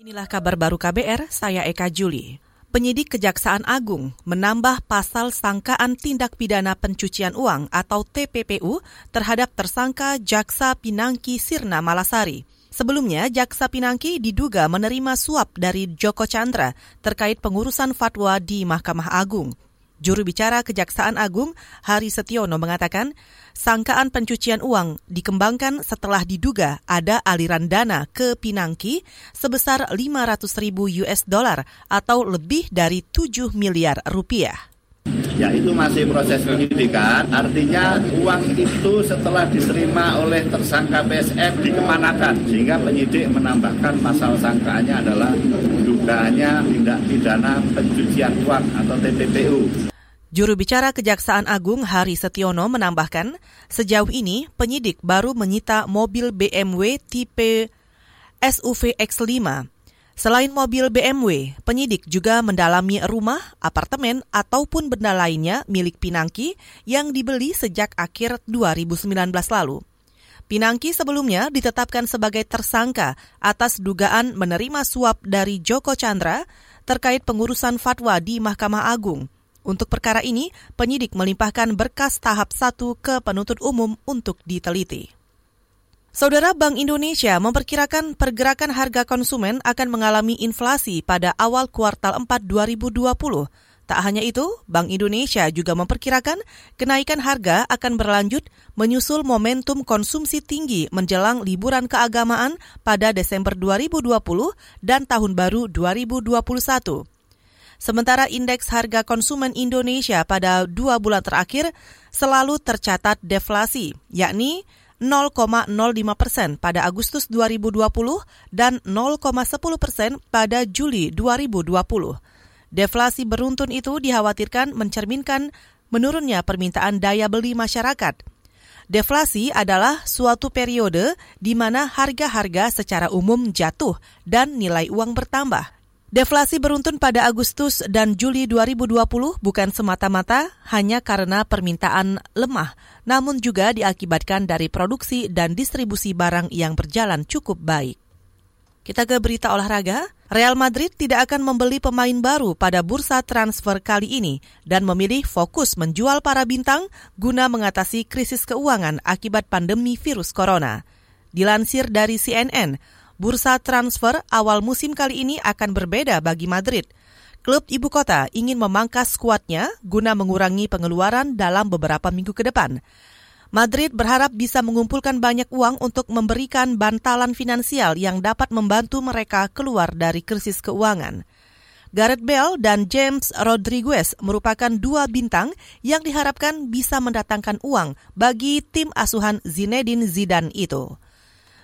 Inilah kabar baru KBR, saya Eka Juli. Penyidik Kejaksaan Agung menambah pasal sangkaan tindak pidana pencucian uang atau TPPU terhadap tersangka Jaksa Pinangki Sirna Malasari. Sebelumnya, Jaksa Pinangki diduga menerima suap dari Joko Chandra terkait pengurusan fatwa di Mahkamah Agung. Juru bicara Kejaksaan Agung, Hari Setiono mengatakan, sangkaan pencucian uang dikembangkan setelah diduga ada aliran dana ke Pinangki sebesar 500 ribu US dollar atau lebih dari 7 miliar rupiah. Ya itu masih proses penyidikan, artinya uang itu setelah diterima oleh tersangka PSF dikemanakan, sehingga penyidik menambahkan pasal sangkaannya adalah dugaannya tindak pidana pencucian uang atau TPPU. Juru bicara Kejaksaan Agung Hari Setiono menambahkan, sejauh ini penyidik baru menyita mobil BMW tipe SUV X5. Selain mobil BMW, penyidik juga mendalami rumah, apartemen, ataupun benda lainnya milik Pinangki yang dibeli sejak akhir 2019 lalu. Pinangki sebelumnya ditetapkan sebagai tersangka atas dugaan menerima suap dari Joko Chandra terkait pengurusan fatwa di Mahkamah Agung. Untuk perkara ini, penyidik melimpahkan berkas tahap satu ke penuntut umum untuk diteliti. Saudara Bank Indonesia memperkirakan pergerakan harga konsumen akan mengalami inflasi pada awal kuartal 4 2020. Tak hanya itu, Bank Indonesia juga memperkirakan kenaikan harga akan berlanjut menyusul momentum konsumsi tinggi menjelang liburan keagamaan pada Desember 2020 dan Tahun Baru 2021. Sementara indeks harga konsumen Indonesia pada dua bulan terakhir selalu tercatat deflasi, yakni 0,05 persen pada Agustus 2020 dan 0,10 persen pada Juli 2020. Deflasi beruntun itu dikhawatirkan mencerminkan menurunnya permintaan daya beli masyarakat. Deflasi adalah suatu periode di mana harga-harga secara umum jatuh dan nilai uang bertambah. Deflasi beruntun pada Agustus dan Juli 2020 bukan semata-mata hanya karena permintaan lemah, namun juga diakibatkan dari produksi dan distribusi barang yang berjalan cukup baik. Kita ke berita olahraga. Real Madrid tidak akan membeli pemain baru pada bursa transfer kali ini dan memilih fokus menjual para bintang guna mengatasi krisis keuangan akibat pandemi virus corona. Dilansir dari CNN, bursa transfer awal musim kali ini akan berbeda bagi Madrid. Klub ibu kota ingin memangkas skuadnya guna mengurangi pengeluaran dalam beberapa minggu ke depan. Madrid berharap bisa mengumpulkan banyak uang untuk memberikan bantalan finansial yang dapat membantu mereka keluar dari krisis keuangan. Gareth Bale dan James Rodriguez merupakan dua bintang yang diharapkan bisa mendatangkan uang bagi tim asuhan Zinedine Zidane itu.